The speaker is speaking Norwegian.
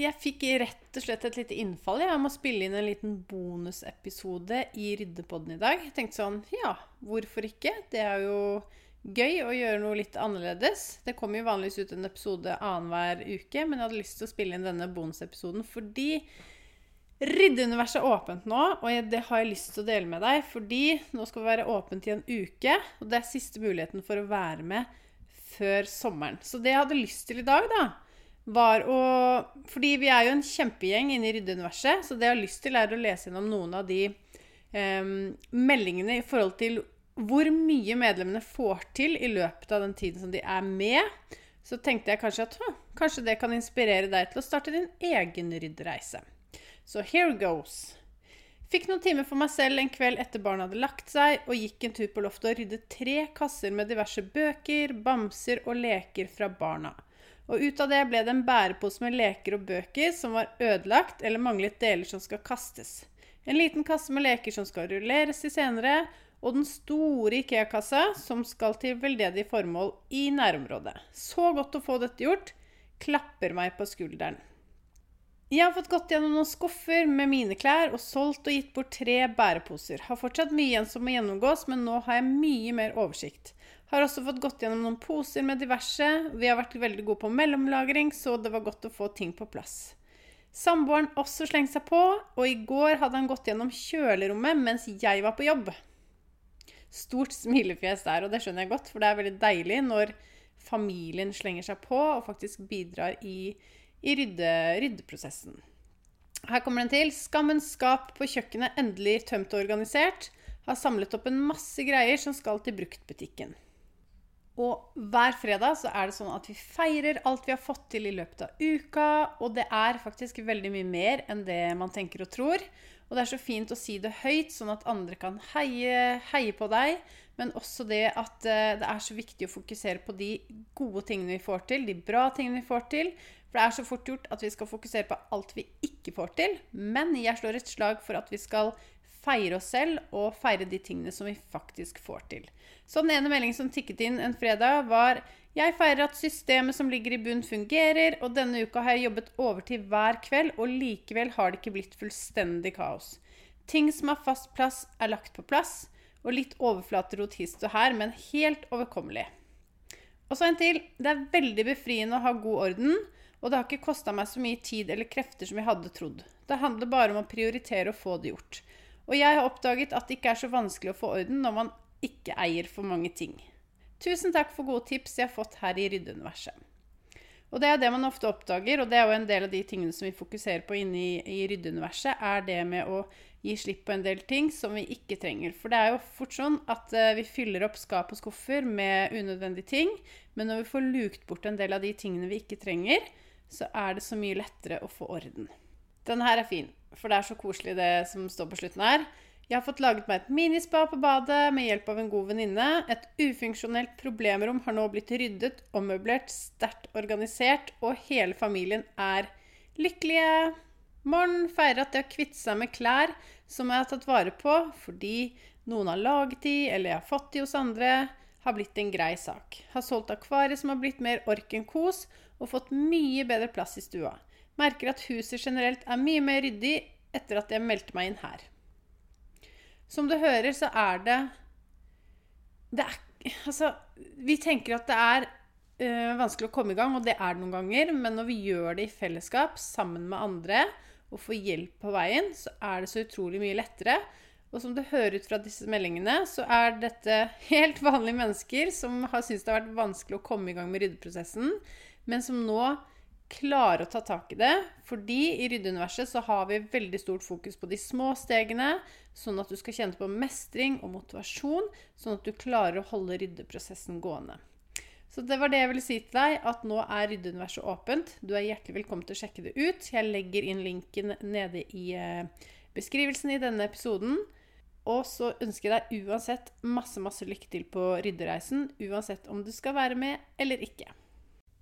Jeg fikk rett og slett et lite innfall. Jeg må spille inn en liten bonusepisode i Ryddepodden i dag. Jeg tenkte sånn Ja, hvorfor ikke? Det er jo gøy å gjøre noe litt annerledes. Det kommer jo vanligvis ut en episode annenhver uke, men jeg hadde lyst til å spille inn denne bonusepisoden fordi Ryddeuniverset er åpent nå, og det har jeg lyst til å dele med deg. Fordi nå skal vi være åpent i en uke, og det er siste muligheten for å være med før sommeren. Så det jeg hadde lyst til i dag, da, var å Fordi vi er jo en kjempegjeng inne i Ryddeuniverset, så det jeg har lyst til, er å lese gjennom noen av de eh, meldingene i forhold til hvor mye medlemmene får til i løpet av den tiden som de er med. Så tenkte jeg kanskje at kanskje det kan inspirere deg til å starte din egen ryddereise. Så here goes. Fikk noen timer for meg selv en kveld etter barna hadde lagt seg, og gikk en tur på loftet og ryddet tre kasser med diverse bøker, bamser og leker fra barna. Og ut av det ble det en bærepose med leker og bøker som var ødelagt eller manglet deler som skal kastes. En liten kasse med leker som skal rulleres til senere, og den store Ikea-kassa som skal til veldedige formål i nærområdet. Så godt å få dette gjort. Klapper meg på skulderen. Jeg har fått gått gjennom noen skuffer med mine klær og solgt og gitt bort tre bæreposer. Har fortsatt mye igjen som må gjennomgås, men nå har jeg mye mer oversikt. Har også fått gått gjennom noen poser med diverse. Vi har vært veldig gode på mellomlagring, så det var godt å få ting på plass. Samboeren også slengte seg på, og i går hadde han gått gjennom kjølerommet mens jeg var på jobb. Stort smilefjes der, og det skjønner jeg godt, for det er veldig deilig når familien slenger seg på og faktisk bidrar i, i rydde, ryddeprosessen. Her kommer den til. Skammens skap på kjøkkenet endelig tømt og organisert. Har samlet opp en masse greier som skal til bruktbutikken. Og hver fredag så er det sånn at vi feirer alt vi har fått til i løpet av uka. Og det er faktisk veldig mye mer enn det man tenker og tror. Og det er så fint å si det høyt, sånn at andre kan heie, heie på deg. Men også det at uh, det er så viktig å fokusere på de gode tingene vi får til, de bra tingene vi får til. For det er så fort gjort at vi skal fokusere på alt vi ikke får til. Men jeg slår et slag for at vi skal feire oss selv og feire de tingene som vi faktisk får til. Så den ene meldingen som tikket inn en fredag, var jeg feirer at systemet som ligger i bunn, fungerer, og denne uka har jeg jobbet overtid hver kveld, og likevel har det ikke blitt fullstendig kaos. Ting som har fast plass, er lagt på plass, og litt overflaterot hist og her, men helt overkommelig. Og så en til. Det er veldig befriende å ha god orden, og det har ikke kosta meg så mye tid eller krefter som jeg hadde trodd. Det handler bare om å prioritere å få det gjort. Og jeg har oppdaget at det ikke er så vanskelig å få orden når man ikke eier for mange ting. Tusen takk for gode tips jeg har fått her i Ryddeuniverset. Og det er det man ofte oppdager, og det er jo en del av de tingene som vi fokuserer på inne i, i Ryddeuniverset, er det med å gi slipp på en del ting som vi ikke trenger. For det er jo fort sånn at uh, vi fyller opp skap og skuffer med unødvendige ting, men når vi får lukt bort en del av de tingene vi ikke trenger, så er det så mye lettere å få orden. Denne her er fin, for det er så koselig det som står på slutten her. Jeg har fått laget meg et minispa på badet med hjelp av en god venninne. Et ufunksjonelt problemrom har nå blitt ryddet, ommøblert, sterkt organisert, og hele familien er lykkelige. Morgen feirer at de har kvittet seg med klær som jeg har tatt vare på, fordi noen har laget de, eller jeg har fått de hos andre, har blitt en grei sak. Har solgt akvariet som har blitt mer ork enn kos, og fått mye bedre plass i stua. Merker at huset generelt er mye mer ryddig etter at jeg meldte meg inn her. Som du hører, så er det Det er Altså, vi tenker at det er øh, vanskelig å komme i gang, og det er det noen ganger, men når vi gjør det i fellesskap sammen med andre og får hjelp på veien, så er det så utrolig mye lettere. Og som du hører ut fra disse meldingene, så er dette helt vanlige mennesker som har syntes det har vært vanskelig å komme i gang med ryddeprosessen, men som nå klarer å ta tak i det. Fordi i ryddeuniverset så har vi veldig stort fokus på de små stegene, sånn at du skal kjenne på mestring og motivasjon, sånn at du klarer å holde ryddeprosessen gående. Så det var det jeg ville si til deg, at nå er ryddeuniverset åpent. Du er hjertelig velkommen til å sjekke det ut. Jeg legger inn linken nede i eh, beskrivelsen i denne episoden. Og så ønsker jeg deg uansett masse, masse lykke til på ryddereisen, uansett om du skal være med eller ikke.